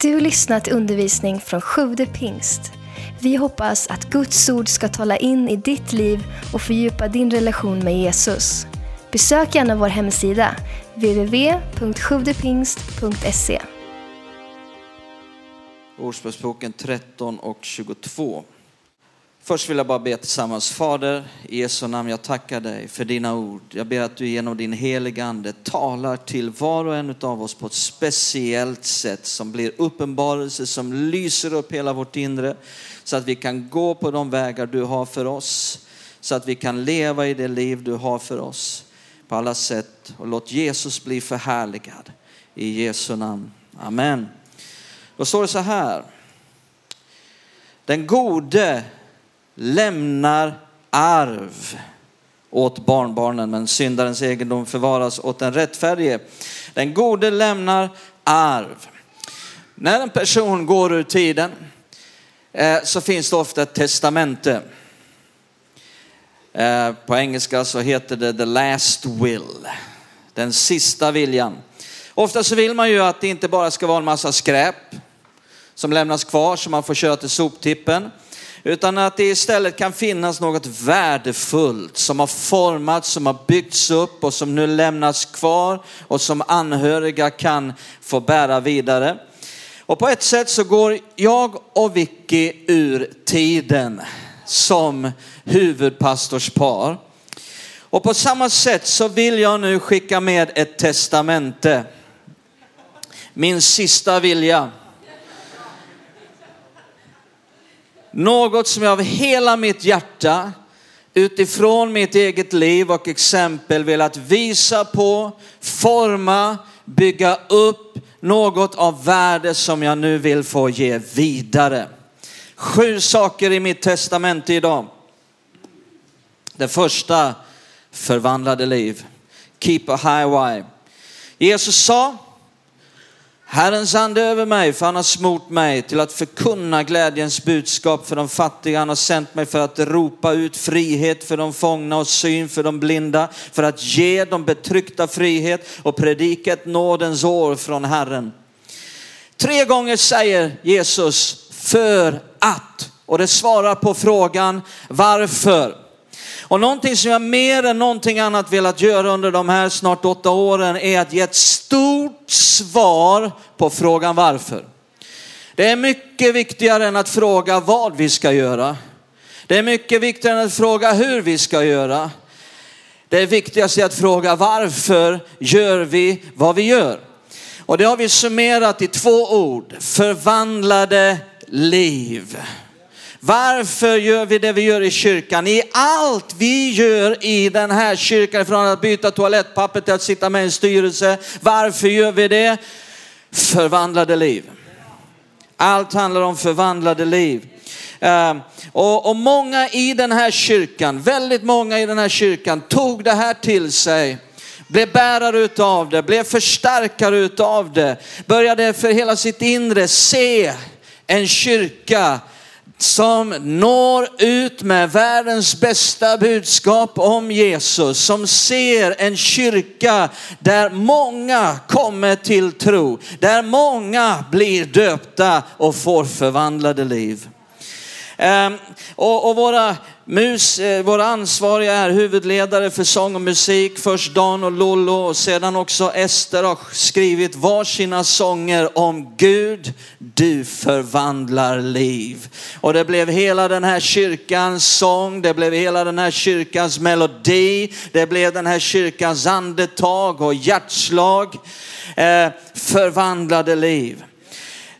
Du har lyssnat till undervisning från Sjude pingst. Vi hoppas att Guds ord ska tala in i ditt liv och fördjupa din relation med Jesus. Besök gärna vår hemsida, www.sjuvdepingst.se. Ordspråksboken 13 och 22. Först vill jag bara be tillsammans. Fader, i Jesu namn, jag tackar dig för dina ord. Jag ber att du genom din heliga Ande talar till var och en av oss på ett speciellt sätt som blir uppenbarelse, som lyser upp hela vårt inre så att vi kan gå på de vägar du har för oss, så att vi kan leva i det liv du har för oss på alla sätt. Och låt Jesus bli förhärligad. I Jesu namn. Amen. Då står det så här. Den gode lämnar arv åt barnbarnen, men syndarens egendom förvaras åt den rättfärdige. Den gode lämnar arv. När en person går ur tiden eh, så finns det ofta ett testamente. Eh, på engelska så heter det the last will, den sista viljan. Ofta så vill man ju att det inte bara ska vara en massa skräp som lämnas kvar som man får köra till soptippen. Utan att det istället kan finnas något värdefullt som har formats, som har byggts upp och som nu lämnas kvar och som anhöriga kan få bära vidare. Och på ett sätt så går jag och Vicky ur tiden som huvudpastorspar. Och på samma sätt så vill jag nu skicka med ett testamente. Min sista vilja. Något som jag av hela mitt hjärta utifrån mitt eget liv och exempel velat visa på, forma, bygga upp något av värde som jag nu vill få ge vidare. Sju saker i mitt testamente idag. Det första, förvandlade liv. Keep a highway. Jesus sa, Herrens ande över mig, för han har smort mig till att förkunna glädjens budskap för de fattiga. Han har sänt mig för att ropa ut frihet för de fångna och syn för de blinda, för att ge de betryckta frihet och predika ett nådens år från Herren. Tre gånger säger Jesus för att, och det svarar på frågan varför. Och någonting som jag mer än någonting annat velat göra under de här snart åtta åren är att ge ett stort svar på frågan varför. Det är mycket viktigare än att fråga vad vi ska göra. Det är mycket viktigare än att fråga hur vi ska göra. Det viktigaste är att fråga varför gör vi vad vi gör? Och det har vi summerat i två ord, förvandlade liv. Varför gör vi det vi gör i kyrkan? I allt vi gör i den här kyrkan, från att byta toalettpapper till att sitta med i en styrelse. Varför gör vi det? Förvandlade liv. Allt handlar om förvandlade liv. Ehm, och, och många i den här kyrkan, väldigt många i den här kyrkan tog det här till sig blev bärare utav det, blev förstärkare utav det, började för hela sitt inre se en kyrka som når ut med världens bästa budskap om Jesus, som ser en kyrka där många kommer till tro, där många blir döpta och får förvandlade liv. Ehm, och, och våra, mus, eh, våra ansvariga är huvudledare för sång och musik. Först Dan och Lollo och sedan också Ester har skrivit varsina sånger om Gud, du förvandlar liv. Och det blev hela den här kyrkans sång, det blev hela den här kyrkans melodi, det blev den här kyrkans andetag och hjärtslag. Eh, förvandlade liv.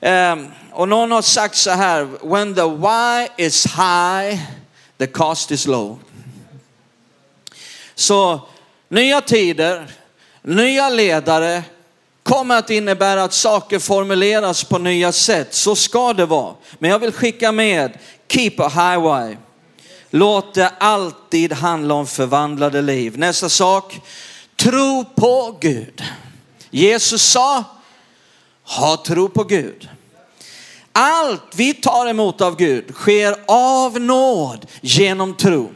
Eh, och någon har sagt så här, when the why is high, the cost is low. Så nya tider, nya ledare kommer att innebära att saker formuleras på nya sätt. Så ska det vara. Men jag vill skicka med, keep a high why. Låt det alltid handla om förvandlade liv. Nästa sak, tro på Gud. Jesus sa, ha tro på Gud. Allt vi tar emot av Gud sker av nåd genom tro.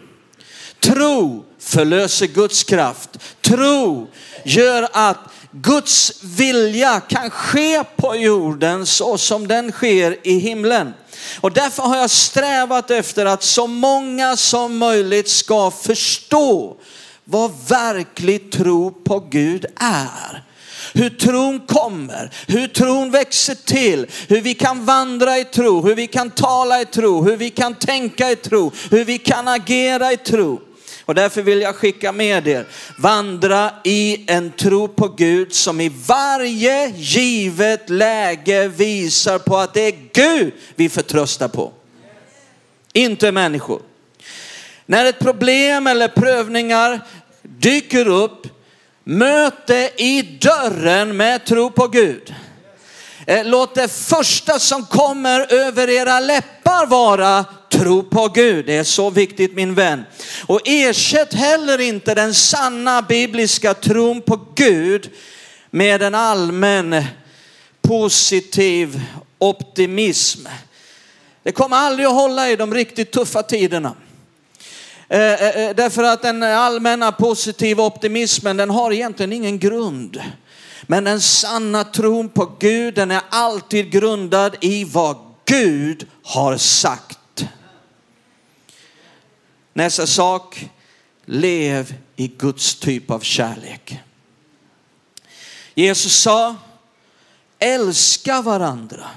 Tro förlöser Guds kraft. Tro gör att Guds vilja kan ske på jorden så som den sker i himlen. Och därför har jag strävat efter att så många som möjligt ska förstå vad verklig tro på Gud är. Hur tron kommer, hur tron växer till, hur vi kan vandra i tro, hur vi kan tala i tro, hur vi kan tänka i tro, hur vi kan agera i tro. Och därför vill jag skicka med er, vandra i en tro på Gud som i varje givet läge visar på att det är Gud vi förtröstar på. Inte människor. När ett problem eller prövningar dyker upp, Möte i dörren med tro på Gud. Eh, låt det första som kommer över era läppar vara tro på Gud. Det är så viktigt min vän. Och ersätt heller inte den sanna bibliska tron på Gud med en allmän positiv optimism. Det kommer aldrig att hålla i de riktigt tuffa tiderna. Eh, eh, eh, därför att den allmänna positiva optimismen den har egentligen ingen grund. Men den sanna tron på Gud den är alltid grundad i vad Gud har sagt. Nästa sak, lev i Guds typ av kärlek. Jesus sa, älska varandra.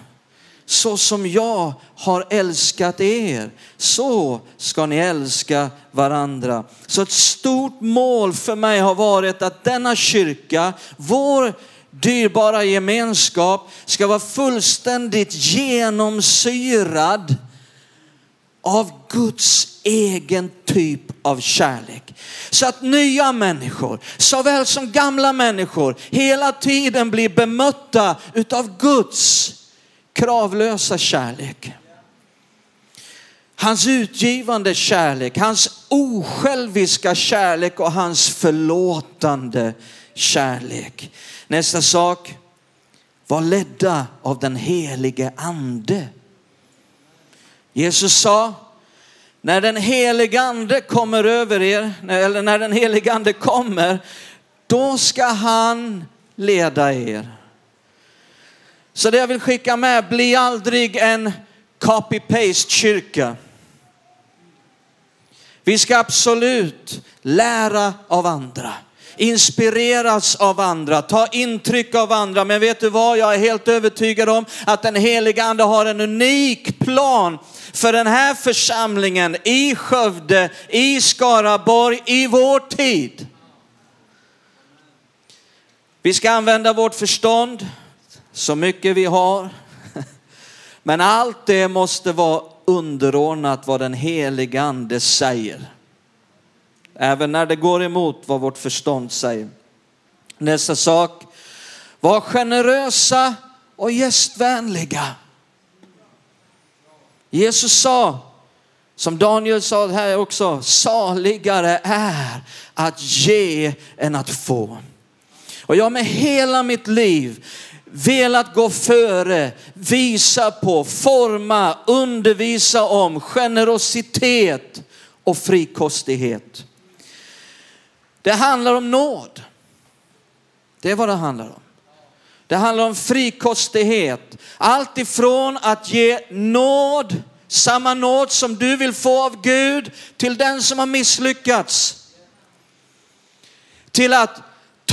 Så som jag har älskat er, så ska ni älska varandra. Så ett stort mål för mig har varit att denna kyrka, vår dyrbara gemenskap ska vara fullständigt genomsyrad av Guds egen typ av kärlek. Så att nya människor, såväl som gamla människor, hela tiden blir bemötta utav Guds kravlösa kärlek. Hans utgivande kärlek, hans osjälviska kärlek och hans förlåtande kärlek. Nästa sak, var ledda av den helige ande. Jesus sa, när den helige ande kommer över er, eller när den helige ande kommer, då ska han leda er. Så det jag vill skicka med, bli aldrig en copy-paste kyrka. Vi ska absolut lära av andra, inspireras av andra, ta intryck av andra. Men vet du vad, jag är helt övertygad om att den heliga ande har en unik plan för den här församlingen i Skövde, i Skaraborg, i vår tid. Vi ska använda vårt förstånd så mycket vi har. Men allt det måste vara underordnat vad den helige ande säger. Även när det går emot vad vårt förstånd säger. Nästa sak, var generösa och gästvänliga. Jesus sa, som Daniel sa här också, saligare är att ge än att få. Och jag med hela mitt liv velat gå före, visa på, forma, undervisa om generositet och frikostighet. Det handlar om nåd. Det är vad det handlar om. Det handlar om frikostighet. Allt ifrån att ge nåd, samma nåd som du vill få av Gud till den som har misslyckats. Till att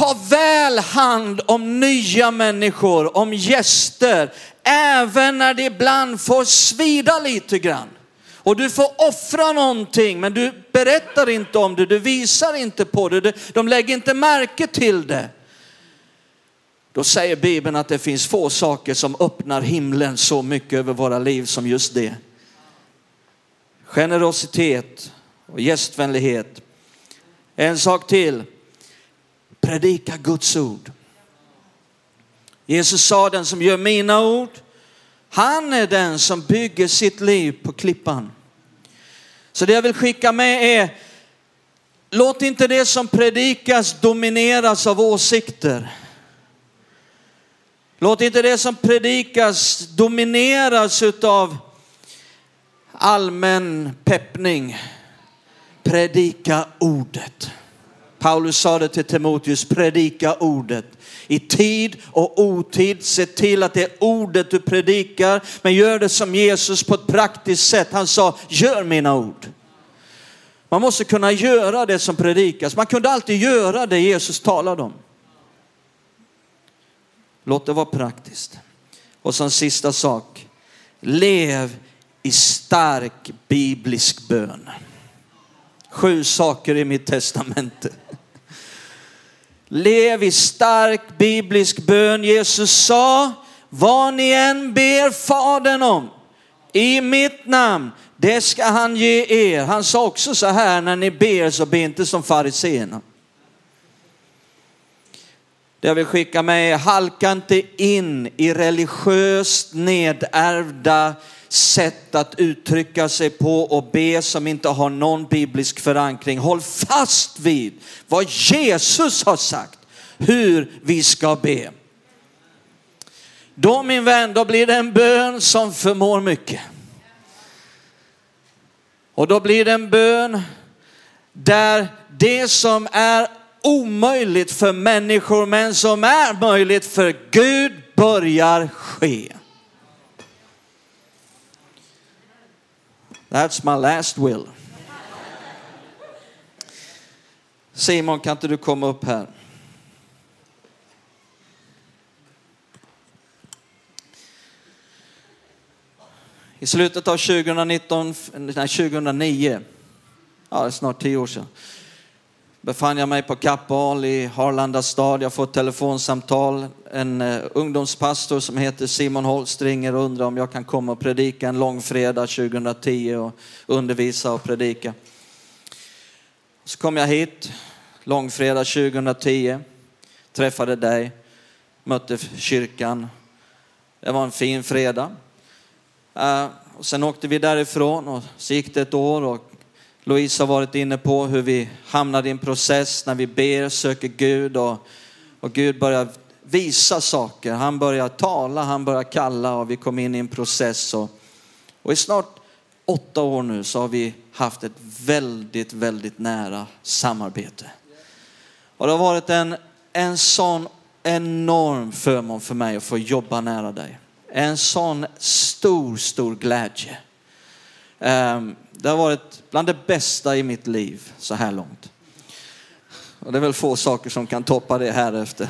ta väl hand om nya människor, om gäster, även när det ibland får svida lite grann. Och du får offra någonting, men du berättar inte om det, du visar inte på det, de lägger inte märke till det. Då säger Bibeln att det finns få saker som öppnar himlen så mycket över våra liv som just det. Generositet och gästvänlighet. En sak till. Predika Guds ord. Jesus sa den som gör mina ord, han är den som bygger sitt liv på klippan. Så det jag vill skicka med är, låt inte det som predikas domineras av åsikter. Låt inte det som predikas domineras av allmän peppning. predika ordet. Paulus sa det till Timoteus, predika ordet. I tid och otid, se till att det är ordet du predikar, men gör det som Jesus på ett praktiskt sätt. Han sa, gör mina ord. Man måste kunna göra det som predikas. Man kunde alltid göra det Jesus talade om. Låt det vara praktiskt. Och som sista sak, lev i stark biblisk bön. Sju saker i mitt testamente. Lev i stark biblisk bön. Jesus sa, vad ni än ber Fadern om i mitt namn, det ska han ge er. Han sa också så här, när ni ber så be inte som fariséerna. Det jag vill skicka med är, halka inte in i religiöst nedärvda sätt att uttrycka sig på och be som inte har någon biblisk förankring. Håll fast vid vad Jesus har sagt, hur vi ska be. Då min vän, då blir det en bön som förmår mycket. Och då blir det en bön där det som är omöjligt för människor men som är möjligt för Gud börjar ske. That's my last will. Simon, kan inte du komma upp här? I slutet av 2019, nej 2009, ja det är snart tio år sedan, befann jag mig på Kappahl i Harlanda stad. Jag får ett telefonsamtal. En eh, ungdomspastor som heter Simon Holst ringer och undrar om jag kan komma och predika en långfredag 2010 och undervisa och predika. Så kom jag hit långfredag 2010, träffade dig, mötte kyrkan. Det var en fin fredag. Eh, och sen åkte vi därifrån och så gick det ett år och Louise har varit inne på hur vi hamnar i en process när vi ber, söker Gud och, och Gud börjar visa saker. Han börjar tala, han börjar kalla och vi kom in i en process. Och, och i snart åtta år nu så har vi haft ett väldigt, väldigt nära samarbete. Och det har varit en, en sån enorm förmån för mig att få jobba nära dig. En sån stor, stor glädje. Ehm, det har varit bland det bästa i mitt liv så här långt. Och det är väl få saker som kan toppa det här efter.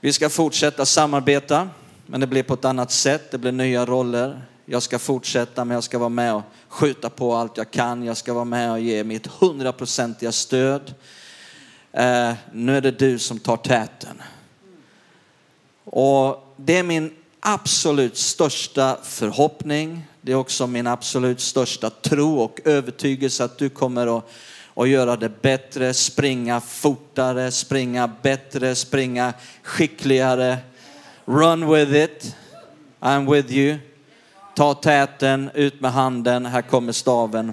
Vi ska fortsätta samarbeta, men det blir på ett annat sätt. Det blir nya roller. Jag ska fortsätta, men jag ska vara med och skjuta på allt jag kan. Jag ska vara med och ge mitt hundraprocentiga stöd. Eh, nu är det du som tar täten. Och det är min absolut största förhoppning. Det är också min absolut största tro och övertygelse att du kommer att, och göra det bättre, springa fortare, springa bättre, springa skickligare. Run with it. I'm with you. Ta täten, ut med handen, här kommer staven.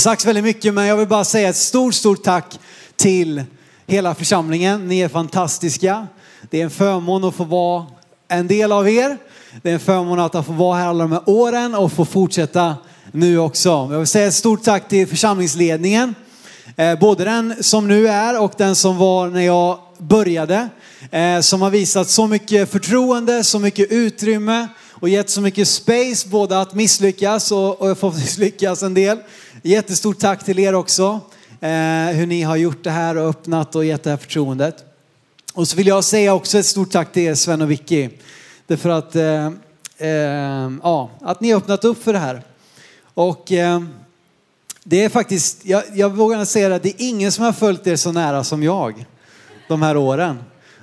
Sagts väldigt mycket, men jag vill bara säga ett stort, stort tack till hela församlingen. Ni är fantastiska. Det är en förmån att få vara en del av er. Det är en förmån att få vara här alla de här åren och få fortsätta nu också. Jag vill säga ett stort tack till församlingsledningen. Eh, både den som nu är och den som var när jag började. Eh, som har visat så mycket förtroende, så mycket utrymme och gett så mycket space både att misslyckas och, och få lyckas en del. Jättestort tack till er också. Eh, hur ni har gjort det här och öppnat och gett det här förtroendet. Och så vill jag säga också ett stort tack till er Sven och Vicky. Därför att, eh, eh, ja, att ni har öppnat upp för det här. Och eh, det är faktiskt, jag, jag vågar säga det, det är ingen som har följt er så nära som jag de här åren.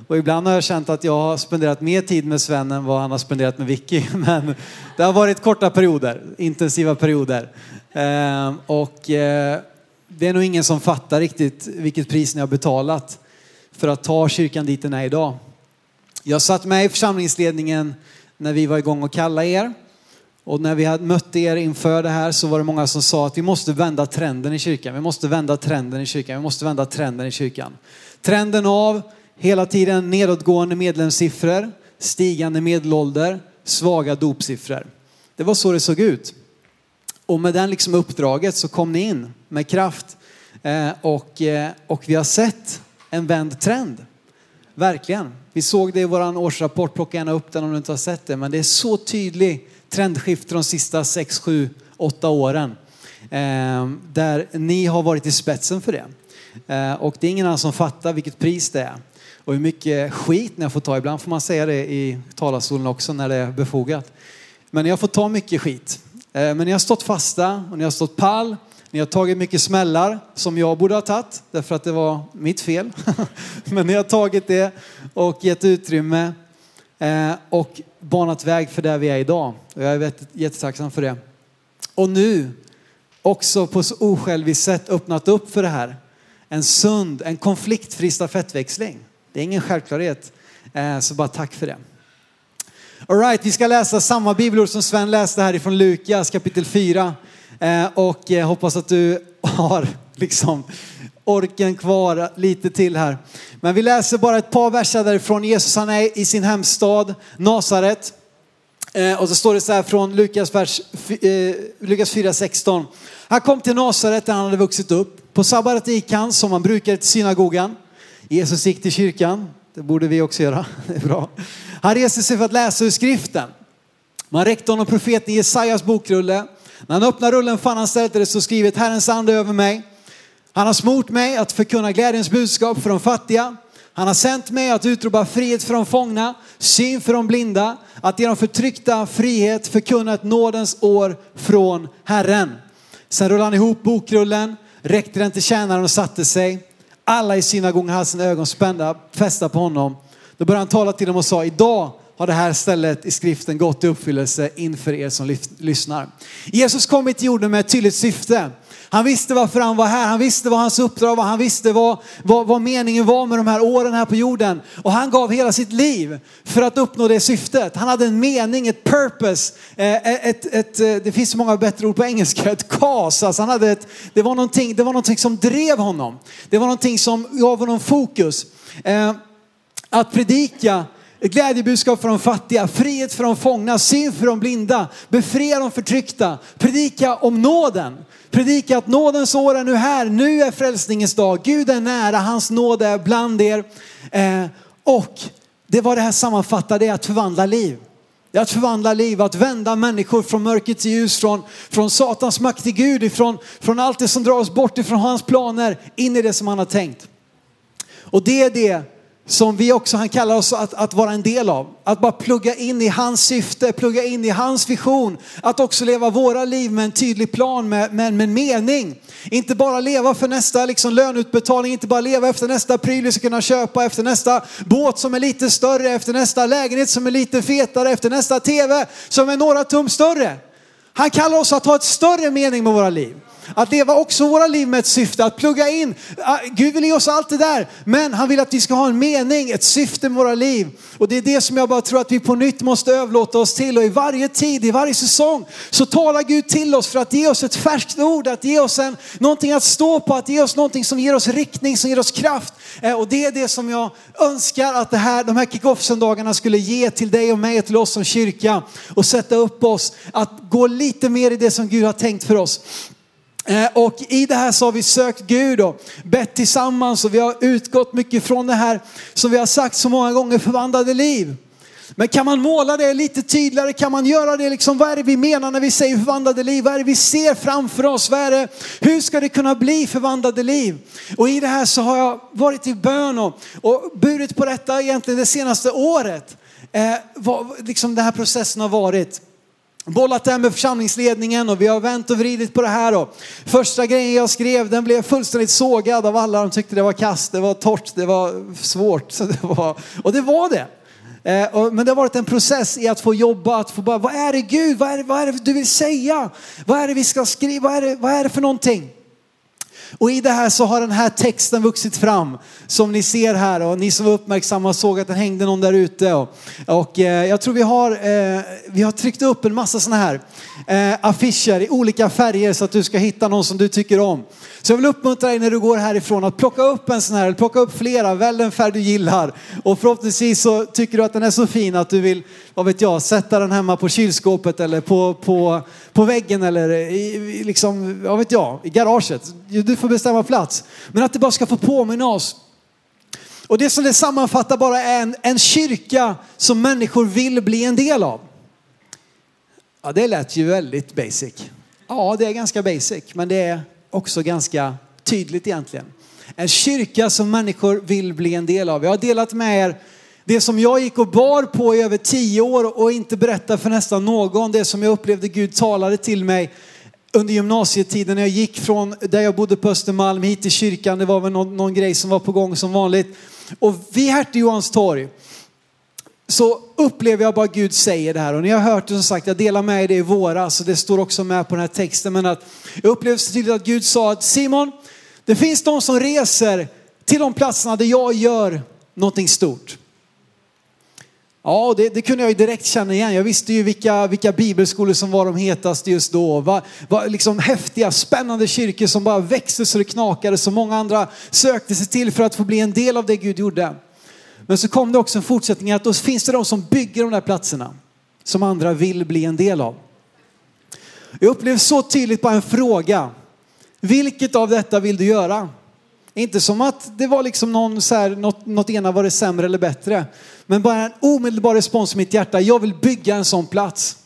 Och ibland har jag känt att jag har spenderat mer tid med Sven än vad han har spenderat med Vicky. Men det har varit korta perioder, intensiva perioder. Eh, och eh, det är nog ingen som fattar riktigt vilket pris ni har betalat för att ta kyrkan dit den är idag. Jag satt med i församlingsledningen när vi var igång och kalla er. Och när vi hade mött er inför det här så var det många som sa att vi måste vända trenden i kyrkan. Vi måste vända trenden i kyrkan. Vi måste vända trenden i kyrkan. Trenden av hela tiden nedåtgående medlemssiffror, stigande medelålder, svaga dopsiffror. Det var så det såg ut. Och med den liksom uppdraget så kom ni in med kraft eh, och, eh, och vi har sett en vänd trend. Verkligen. Vi såg det i vår årsrapport, plocka gärna upp den om du inte har sett det. Men det är så tydlig trendskifte de sista 6, 7, 8 åren. Eh, där ni har varit i spetsen för det. Eh, och det är ingen annan som fattar vilket pris det är. Och hur mycket skit ni har fått ta. Ibland får man säga det i talarstolen också när det är befogat. Men ni har fått ta mycket skit. Eh, men ni har stått fasta och ni har stått pall. Ni har tagit mycket smällar som jag borde ha tagit därför att det var mitt fel. Men ni har tagit det och gett utrymme eh, och banat väg för där vi är idag. Och jag är jättetacksam för det. Och nu också på så osjälviskt sätt öppnat upp för det här. En sund, en konfliktfri stafettväxling. Det är ingen självklarhet. Eh, så bara tack för det. Alright, vi ska läsa samma bibelord som Sven läste här ifrån Lukas kapitel 4. Eh, och eh, hoppas att du har liksom orken kvar lite till här. Men vi läser bara ett par verser därifrån. Jesus han är i sin hemstad Nasaret. Och så står det så här från Lukas, vers, eh, Lukas 4.16. Han kom till Nasaret där han hade vuxit upp. På sabbatet gick han som han brukade till synagogan. Jesus gick till kyrkan. Det borde vi också göra. Det är bra. Han reste sig för att läsa ur skriften. Man räckte honom profeten Jesajas bokrulle. När han öppnade rullen fann han stället där det stod skrivet Herrens ande över mig. Han har smort mig att förkunna glädjens budskap för de fattiga. Han har sänt mig att utropa frihet för de fångna, syn för de blinda, att ge de förtryckta frihet, förkunna ett nådens år från Herren. Sen rullade han ihop bokrullen, räckte den till tjänaren och satte sig. Alla i synagogan hade sina ögon spända, fästa på honom. Då började han tala till dem och sa, idag har det här stället i skriften gått i uppfyllelse inför er som lyssnar. Jesus kom till jorden med ett tydligt syfte. Han visste varför han var här, han visste vad hans uppdrag var, han visste vad, vad, vad, meningen var med de här åren här på jorden. Och han gav hela sitt liv för att uppnå det syftet. Han hade en mening, ett purpose, eh, eh, ett, ett, ett, det finns så många bättre ord på engelska, ett cause. Alltså han hade ett, det, var någonting, det var någonting som drev honom. Det var någonting som gav honom fokus. Att predika ett glädjebudskap för de fattiga, frihet för de fångna, syn för de blinda, befria de förtryckta, predika om nåden. Predika att nådens år är nu här, nu är frälsningens dag, Gud är nära, hans nåd är bland er. Eh, och det var det här sammanfattade, är att förvandla liv. Det är att förvandla liv, att vända människor från mörker till ljus, från, från Satans makt till Gud, ifrån, från allt det som drar oss bort ifrån hans planer, in i det som han har tänkt. Och det är det som vi också, han kallar oss att, att vara en del av. Att bara plugga in i hans syfte, plugga in i hans vision. Att också leva våra liv med en tydlig plan, med, med, med mening. Inte bara leva för nästa liksom, löneutbetalning, inte bara leva efter nästa pryl vi ska kunna köpa, efter nästa båt som är lite större, efter nästa lägenhet som är lite fetare, efter nästa tv som är några tum större. Han kallar oss att ha ett större mening med våra liv. Att leva också våra liv med ett syfte, att plugga in. Ah, Gud vill ge oss allt det där, men han vill att vi ska ha en mening, ett syfte med våra liv. Och det är det som jag bara tror att vi på nytt måste överlåta oss till. Och i varje tid, i varje säsong så talar Gud till oss för att ge oss ett färskt ord, att ge oss en, någonting att stå på, att ge oss någonting som ger oss riktning, som ger oss kraft. Eh, och det är det som jag önskar att det här, de här kick-off-söndagarna skulle ge till dig och mig och till oss som kyrka. Och sätta upp oss att gå lite mer i det som Gud har tänkt för oss. Eh, och i det här så har vi sökt Gud och bett tillsammans och vi har utgått mycket från det här som vi har sagt så många gånger, förvandlade liv. Men kan man måla det lite tydligare? Kan man göra det liksom, vad är det vi menar när vi säger förvandlade liv? Vad är det vi ser framför oss? Vad är det, hur ska det kunna bli förvandlade liv? Och i det här så har jag varit i bön och, och burit på detta egentligen det senaste året. Eh, vad liksom den här processen har varit bollat det här med församlingsledningen och vi har vänt och vridit på det här. Och första grejen jag skrev den blev fullständigt sågad av alla. De tyckte det var kast, det var torrt, det var svårt. Så det var, och det var det. Eh, men det har varit en process i att få jobba, att få bara, vad är det Gud, vad är det, vad är det du vill säga? Vad är det vi ska skriva, vad är det, vad är det för någonting? Och i det här så har den här texten vuxit fram som ni ser här och ni som var uppmärksamma såg att den hängde någon där ute. Och, och eh, jag tror vi har, eh, vi har tryckt upp en massa sådana här eh, affischer i olika färger så att du ska hitta någon som du tycker om. Så jag vill uppmuntra dig när du går härifrån att plocka upp en sån här, eller plocka upp flera, välj den färg du gillar. Och förhoppningsvis så tycker du att den är så fin att du vill, vad vet jag, sätta den hemma på kylskåpet eller på, på, på väggen eller i, liksom, vad vet jag, i garaget. Du får bestämma plats. Men att det bara ska få påminna oss och det som det sammanfattar bara är en, en kyrka som människor vill bli en del av. Ja, det lät ju väldigt basic. Ja, det är ganska basic, men det är också ganska tydligt egentligen. En kyrka som människor vill bli en del av. Jag har delat med er det som jag gick och bar på i över tio år och inte berättade för nästan någon. Det som jag upplevde Gud talade till mig under gymnasietiden när jag gick från där jag bodde på Östermalm hit till kyrkan. Det var väl någon, någon grej som var på gång som vanligt. Och vid Hertig Johans torg så upplever jag bara Gud säger det här. Och ni har hört det som sagt, jag delar med er det i våras och det står också med på den här texten. Men att jag upplever så tydligt att Gud sa att Simon, det finns de som reser till de platserna där jag gör någonting stort. Ja, det, det, kunde jag ju direkt känna igen. Jag visste ju vilka, vilka bibelskolor som var de hetaste just då. Va, va, liksom häftiga, spännande kyrkor som bara växte så det knakade. Så många andra sökte sig till för att få bli en del av det Gud gjorde. Men så kom det också en fortsättning att då finns det de som bygger de där platserna som andra vill bli en del av. Jag upplevde så tydligt bara en fråga. Vilket av detta vill du göra? Inte som att det var liksom någon så här, något, något ena var det sämre eller bättre. Men bara en omedelbar respons i mitt hjärta. Jag vill bygga en sån plats.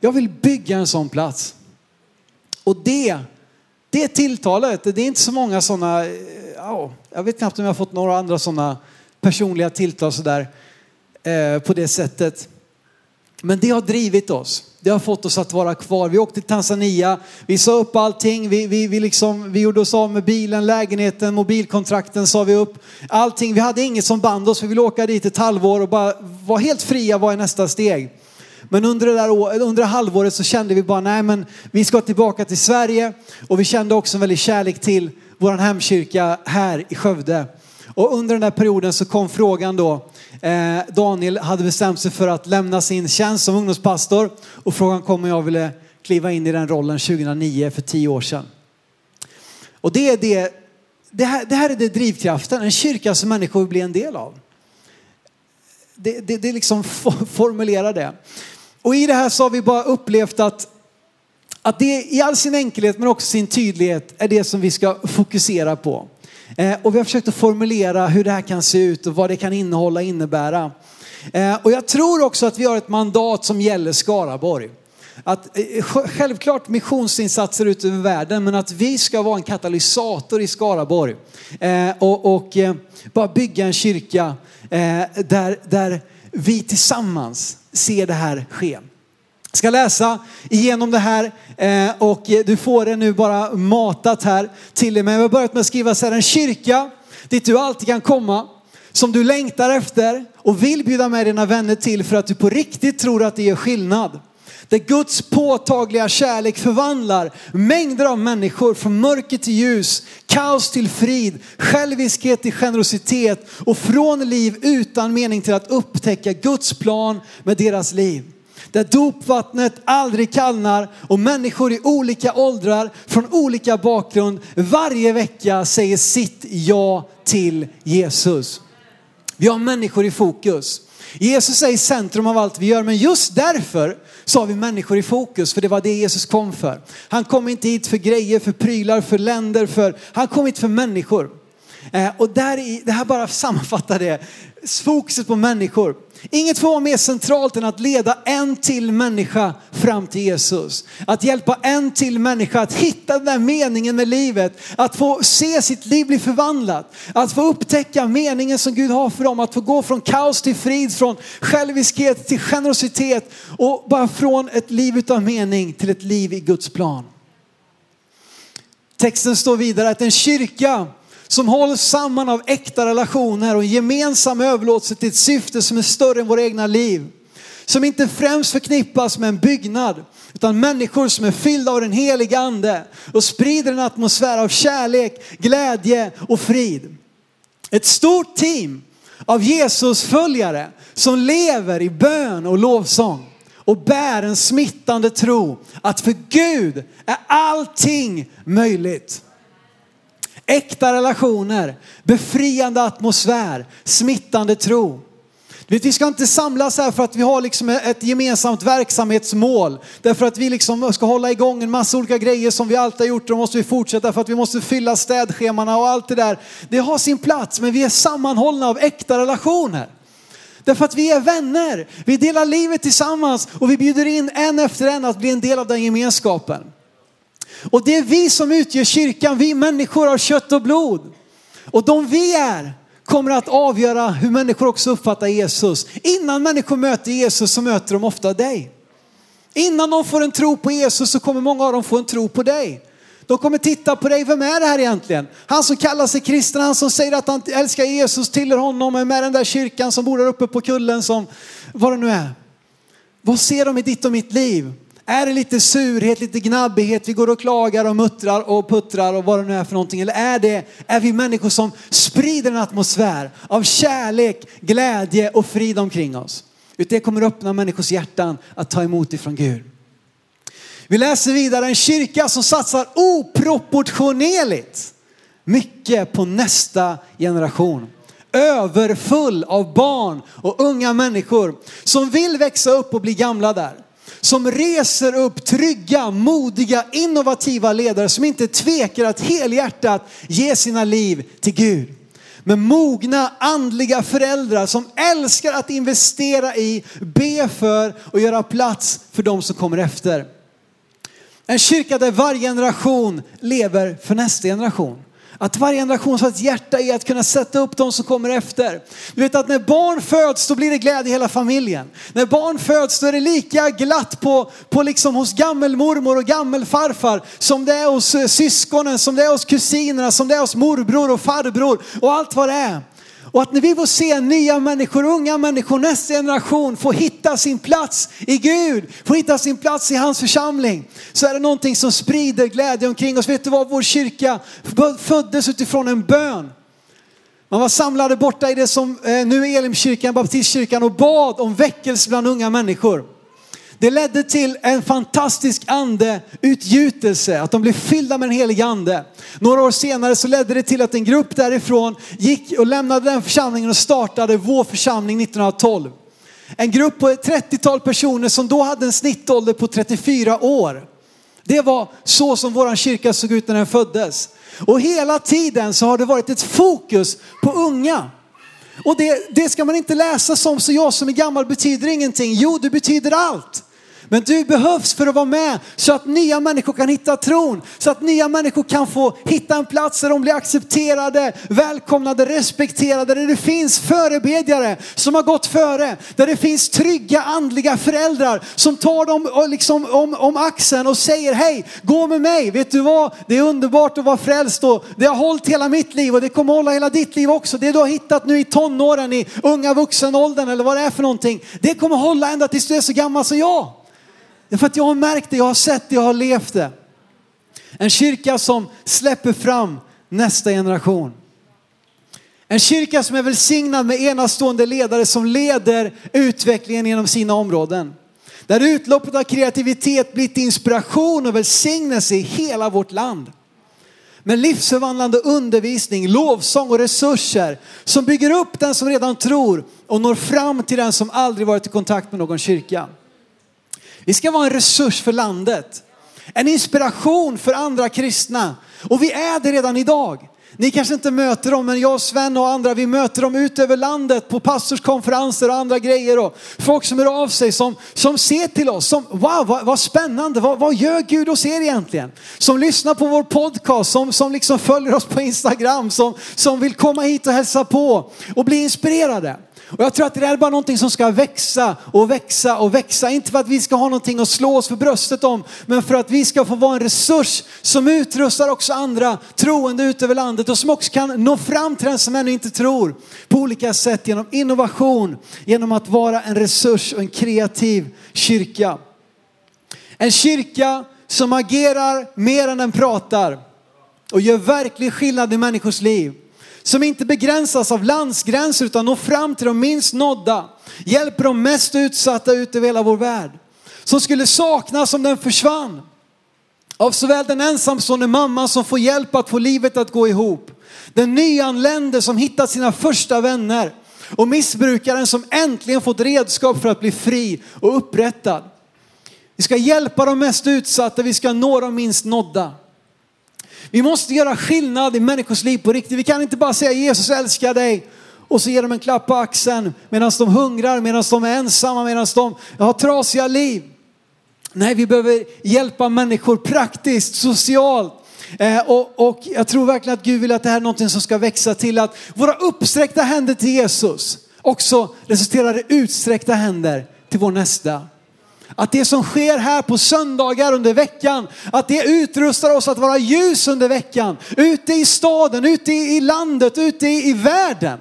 Jag vill bygga en sån plats. Och det, det tilltalet. Det är inte så många sådana, oh, eh, jag vet knappt om jag har fått några andra sådana personliga tilltal sådär eh, på det sättet. Men det har drivit oss. Det har fått oss att vara kvar. Vi åkte till Tanzania, vi sa upp allting, vi, vi, vi, liksom, vi gjorde oss av med bilen, lägenheten, mobilkontrakten sa vi upp. Allting, vi hade inget som band oss, vi ville åka dit ett halvår och bara vara helt fria, vad är nästa steg? Men under det där under det halvåret så kände vi bara, nej men vi ska tillbaka till Sverige och vi kände också en väldig kärlek till vår hemkyrka här i Skövde. Och under den där perioden så kom frågan då, eh, Daniel hade bestämt sig för att lämna sin tjänst som ungdomspastor och frågan kom om jag ville kliva in i den rollen 2009 för tio år sedan. Och det är det, det här, det här är det drivkraften, en kyrka som människor vill bli en del av. Det, det, det liksom formulerar det. Och i det här så har vi bara upplevt att, att det i all sin enkelhet men också sin tydlighet är det som vi ska fokusera på. Eh, och vi har försökt att formulera hur det här kan se ut och vad det kan innehålla och innebära. Eh, och jag tror också att vi har ett mandat som gäller Skaraborg. Att, eh, självklart missionsinsatser ut över världen men att vi ska vara en katalysator i Skaraborg. och, och bara bygga en kyrka där, där vi tillsammans ser det här ske ska läsa igenom det här eh, och du får det nu bara matat här till dig. Men jag har börjat med att skriva så här, en kyrka dit du alltid kan komma, som du längtar efter och vill bjuda med dina vänner till för att du på riktigt tror att det gör skillnad. Där Guds påtagliga kärlek förvandlar mängder av människor från mörker till ljus, kaos till frid, själviskhet till generositet och från liv utan mening till att upptäcka Guds plan med deras liv där dopvattnet aldrig kallnar och människor i olika åldrar från olika bakgrund varje vecka säger sitt ja till Jesus. Vi har människor i fokus. Jesus är i centrum av allt vi gör, men just därför så har vi människor i fokus, för det var det Jesus kom för. Han kom inte hit för grejer, för prylar, för länder, för, han kom hit för människor. Eh, och där i, det här bara sammanfattar det, fokuset på människor. Inget får vara mer centralt än att leda en till människa fram till Jesus. Att hjälpa en till människa att hitta den där meningen med livet. Att få se sitt liv bli förvandlat. Att få upptäcka meningen som Gud har för dem. Att få gå från kaos till frid, från själviskhet till generositet och bara från ett liv utan mening till ett liv i Guds plan. Texten står vidare att en kyrka som hålls samman av äkta relationer och gemensam överlåtelse till ett syfte som är större än våra egna liv. som inte främst förknippas med en byggnad, utan människor som är fyllda av den heliga ande och sprider en atmosfär av kärlek, glädje och frid. Ett stort team av Jesus följare som lever i bön och lovsång och bär en smittande tro att för Gud är allting möjligt. Äkta relationer, befriande atmosfär, smittande tro. Vet, vi ska inte samlas här för att vi har liksom ett gemensamt verksamhetsmål. Därför att vi liksom ska hålla igång en massa olika grejer som vi alltid har gjort. Och då måste vi fortsätta för att vi måste fylla städschemana och allt det där. Det har sin plats men vi är sammanhållna av äkta relationer. Därför att vi är vänner, vi delar livet tillsammans och vi bjuder in en efter en att bli en del av den gemenskapen. Och det är vi som utgör kyrkan, vi människor av kött och blod. Och de vi är kommer att avgöra hur människor också uppfattar Jesus. Innan människor möter Jesus så möter de ofta dig. Innan de får en tro på Jesus så kommer många av dem få en tro på dig. De kommer titta på dig, vem är det här egentligen? Han som kallar sig kristen, han som säger att han älskar Jesus, tillhör honom, är med den där kyrkan som bor där uppe på kullen som, vad det nu är. Vad ser de i ditt och mitt liv? Är det lite surhet, lite gnabbighet, vi går och klagar och muttrar och puttrar och vad det nu är för någonting? Eller är det, är vi människor som sprider en atmosfär av kärlek, glädje och frid omkring oss? Det kommer öppna människors hjärtan att ta emot ifrån Gud. Vi läser vidare en kyrka som satsar oproportionerligt mycket på nästa generation. Överfull av barn och unga människor som vill växa upp och bli gamla där. Som reser upp trygga, modiga, innovativa ledare som inte tvekar att helhjärtat ge sina liv till Gud. Med mogna andliga föräldrar som älskar att investera i, be för och göra plats för de som kommer efter. En kyrka där varje generation lever för nästa generation. Att varje generation har ett hjärta i att kunna sätta upp de som kommer efter. Du vet att när barn föds då blir det glädje i hela familjen. När barn föds då är det lika glatt på, på liksom hos gammelmormor och gammelfarfar som det är hos eh, syskonen, som det är hos kusinerna, som det är hos morbror och farbror och allt vad det är. Och att när vi får se nya människor, unga människor, nästa generation få hitta sin plats i Gud, få hitta sin plats i hans församling, så är det någonting som sprider glädje omkring oss. Vet du vad? Vår kyrka föddes utifrån en bön. Man var samlade borta i det som eh, nu är Elimkyrkan, baptistkyrkan och bad om väckelse bland unga människor. Det ledde till en fantastisk andeutgjutelse, att de blev fyllda med den heliga ande. Några år senare så ledde det till att en grupp därifrån gick och lämnade den församlingen och startade vår församling 1912. En grupp på ett 30-tal personer som då hade en snittålder på 34 år. Det var så som vår kyrka såg ut när den föddes. Och hela tiden så har det varit ett fokus på unga. Och det, det ska man inte läsa som så jag som är gammal betyder ingenting. Jo, du betyder allt. Men du behövs för att vara med så att nya människor kan hitta tron. Så att nya människor kan få hitta en plats där de blir accepterade, välkomnade, respekterade. Där det finns förebedjare som har gått före. Där det finns trygga andliga föräldrar som tar dem liksom om, om axeln och säger hej, gå med mig. Vet du vad? Det är underbart att vara frälst och det har hållit hela mitt liv och det kommer hålla hela ditt liv också. Det du har hittat nu i tonåren, i unga vuxenåldern eller vad det är för någonting. Det kommer hålla ända tills du är så gammal som jag. Därför för att jag har märkt det, jag har sett det, jag har levt det. En kyrka som släpper fram nästa generation. En kyrka som är välsignad med enastående ledare som leder utvecklingen inom sina områden. Där utloppet av kreativitet blivit inspiration och välsignelse i hela vårt land. Med livsförvandlande undervisning, lovsång och resurser som bygger upp den som redan tror och når fram till den som aldrig varit i kontakt med någon kyrka. Vi ska vara en resurs för landet. En inspiration för andra kristna. Och vi är det redan idag. Ni kanske inte möter dem, men jag, Sven och andra, vi möter dem ut över landet på pastorskonferenser och andra grejer. Och folk som hör av sig, som, som ser till oss, som wow, vad, vad spännande, vad, vad gör Gud hos er egentligen? Som lyssnar på vår podcast, som, som liksom följer oss på Instagram, som, som vill komma hit och hälsa på och bli inspirerade. Och jag tror att det är bara någonting som ska växa och växa och växa. Inte för att vi ska ha någonting att slå oss för bröstet om, men för att vi ska få vara en resurs som utrustar också andra troende ut över landet och som också kan nå fram till den som ännu inte tror på olika sätt genom innovation, genom att vara en resurs och en kreativ kyrka. En kyrka som agerar mer än den pratar och gör verklig skillnad i människors liv som inte begränsas av landsgränser utan når fram till de minst nådda. Hjälper de mest utsatta ut över hela vår värld. Som skulle saknas om den försvann. Av såväl den ensamstående mamman som får hjälp att få livet att gå ihop. Den nyanlände som hittat sina första vänner. Och missbrukaren som äntligen fått redskap för att bli fri och upprättad. Vi ska hjälpa de mest utsatta, vi ska nå de minst nådda. Vi måste göra skillnad i människors liv på riktigt. Vi kan inte bara säga Jesus älskar dig och så ger de en klapp på axeln medan de hungrar, medan de är ensamma, medan de har trasiga liv. Nej, vi behöver hjälpa människor praktiskt, socialt. Eh, och, och jag tror verkligen att Gud vill att det här är någonting som ska växa till att våra uppsträckta händer till Jesus också resulterar i utsträckta händer till vår nästa. Att det som sker här på söndagar under veckan, att det utrustar oss att vara ljus under veckan. Ute i staden, ute i landet, ute i världen.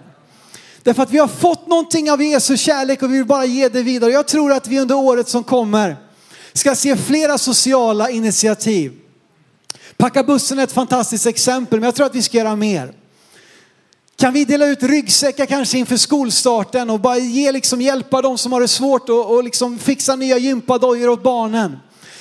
Därför att vi har fått någonting av Jesu kärlek och vi vill bara ge det vidare. Jag tror att vi under året som kommer ska se flera sociala initiativ. Packa bussen är ett fantastiskt exempel, men jag tror att vi ska göra mer. Kan vi dela ut ryggsäckar kanske inför skolstarten och bara ge, liksom, hjälpa de som har det svårt och, och liksom fixa nya gympadojor åt barnen?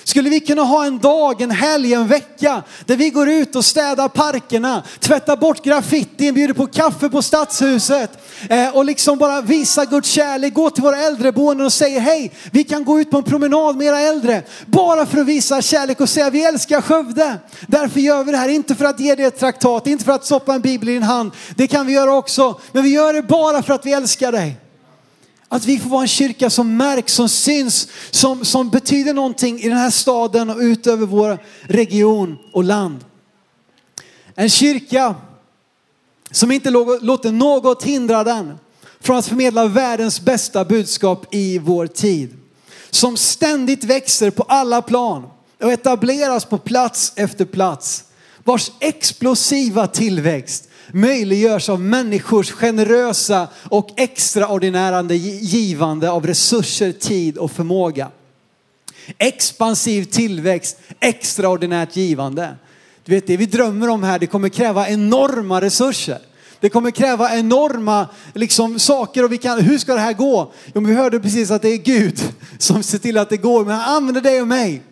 Skulle vi kunna ha en dag, en helg, en vecka där vi går ut och städar parkerna, tvättar bort graffitin, bjuder på kaffe på stadshuset eh, och liksom bara visa Guds kärlek, gå till våra äldreboenden och säga hej, vi kan gå ut på en promenad med era äldre. Bara för att visa kärlek och säga vi älskar Skövde. Därför gör vi det här, inte för att ge dig ett traktat, inte för att stoppa en bibel i din hand. Det kan vi göra också, men vi gör det bara för att vi älskar dig. Att vi får vara en kyrka som märks, som syns, som, som betyder någonting i den här staden och ut över vår region och land. En kyrka som inte låter något hindra den från att förmedla världens bästa budskap i vår tid. Som ständigt växer på alla plan och etableras på plats efter plats. Vars explosiva tillväxt möjliggörs av människors generösa och extraordinära givande av resurser, tid och förmåga. Expansiv tillväxt, extraordinärt givande. Du vet det vi drömmer om här, det kommer kräva enorma resurser. Det kommer kräva enorma liksom, saker och vi kan, hur ska det här gå? Jo, vi hörde precis att det är Gud som ser till att det går, men han använder dig och mig.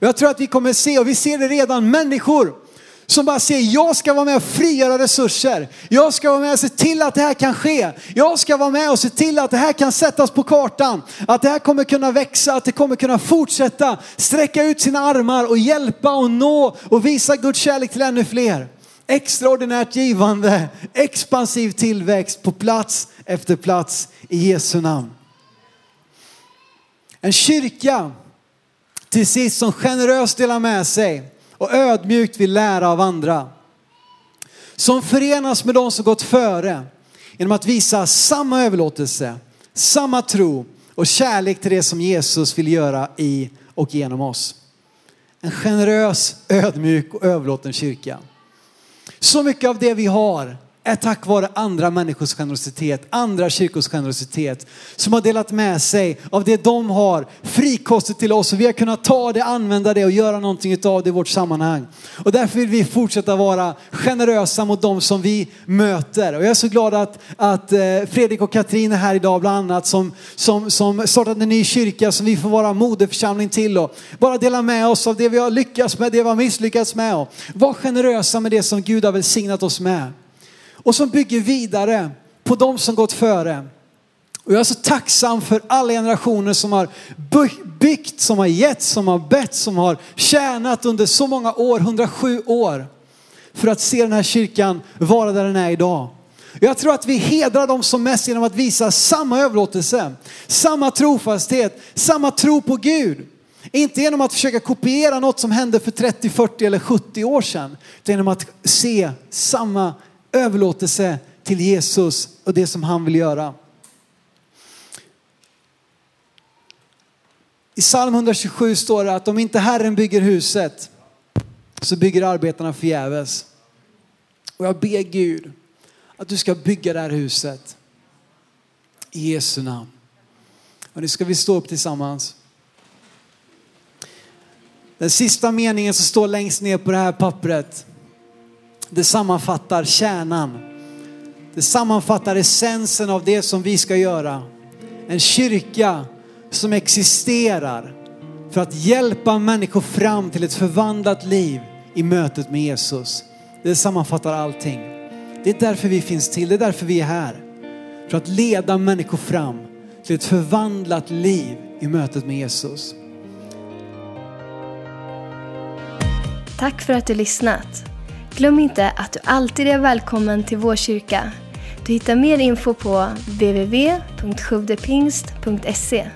Jag tror att vi kommer se, och vi ser det redan, människor som bara säger jag ska vara med och frigöra resurser. Jag ska vara med och se till att det här kan ske. Jag ska vara med och se till att det här kan sättas på kartan. Att det här kommer kunna växa, att det kommer kunna fortsätta sträcka ut sina armar och hjälpa och nå och visa Guds kärlek till ännu fler. Extraordinärt givande, expansiv tillväxt på plats efter plats i Jesu namn. En kyrka till sist som generöst delar med sig och ödmjukt vill lära av andra. Som förenas med de som gått före genom att visa samma överlåtelse, samma tro och kärlek till det som Jesus vill göra i och genom oss. En generös, ödmjuk och överlåten kyrka. Så mycket av det vi har är tack vare andra människors generositet, andra kyrkors generositet som har delat med sig av det de har frikostigt till oss och vi har kunnat ta det, använda det och göra någonting av det i vårt sammanhang. Och därför vill vi fortsätta vara generösa mot dem som vi möter. Och jag är så glad att, att eh, Fredrik och Katrin är här idag bland annat som, som, som startade en ny kyrka som vi får vara moderförsamling till och bara dela med oss av det vi har lyckats med, det vi har misslyckats med och vara generösa med det som Gud har välsignat oss med och som bygger vidare på de som gått före. Och jag är så tacksam för alla generationer som har byggt, som har gett, som har bett, som har tjänat under så många år, 107 år. För att se den här kyrkan vara där den är idag. Jag tror att vi hedrar dem som mest genom att visa samma överlåtelse, samma trofasthet, samma tro på Gud. Inte genom att försöka kopiera något som hände för 30, 40 eller 70 år sedan. Utan genom att se samma överlåtelse till Jesus och det som han vill göra. I psalm 127 står det att om inte Herren bygger huset så bygger arbetarna förgäves. Och jag ber Gud att du ska bygga det här huset. I Jesu namn. Och nu ska vi stå upp tillsammans. Den sista meningen som står längst ner på det här pappret det sammanfattar kärnan. Det sammanfattar essensen av det som vi ska göra. En kyrka som existerar för att hjälpa människor fram till ett förvandlat liv i mötet med Jesus. Det sammanfattar allting. Det är därför vi finns till, det är därför vi är här. För att leda människor fram till ett förvandlat liv i mötet med Jesus. Tack för att du lyssnat. Glöm inte att du alltid är välkommen till vår kyrka. Du hittar mer info på www.sjuvdepingst.se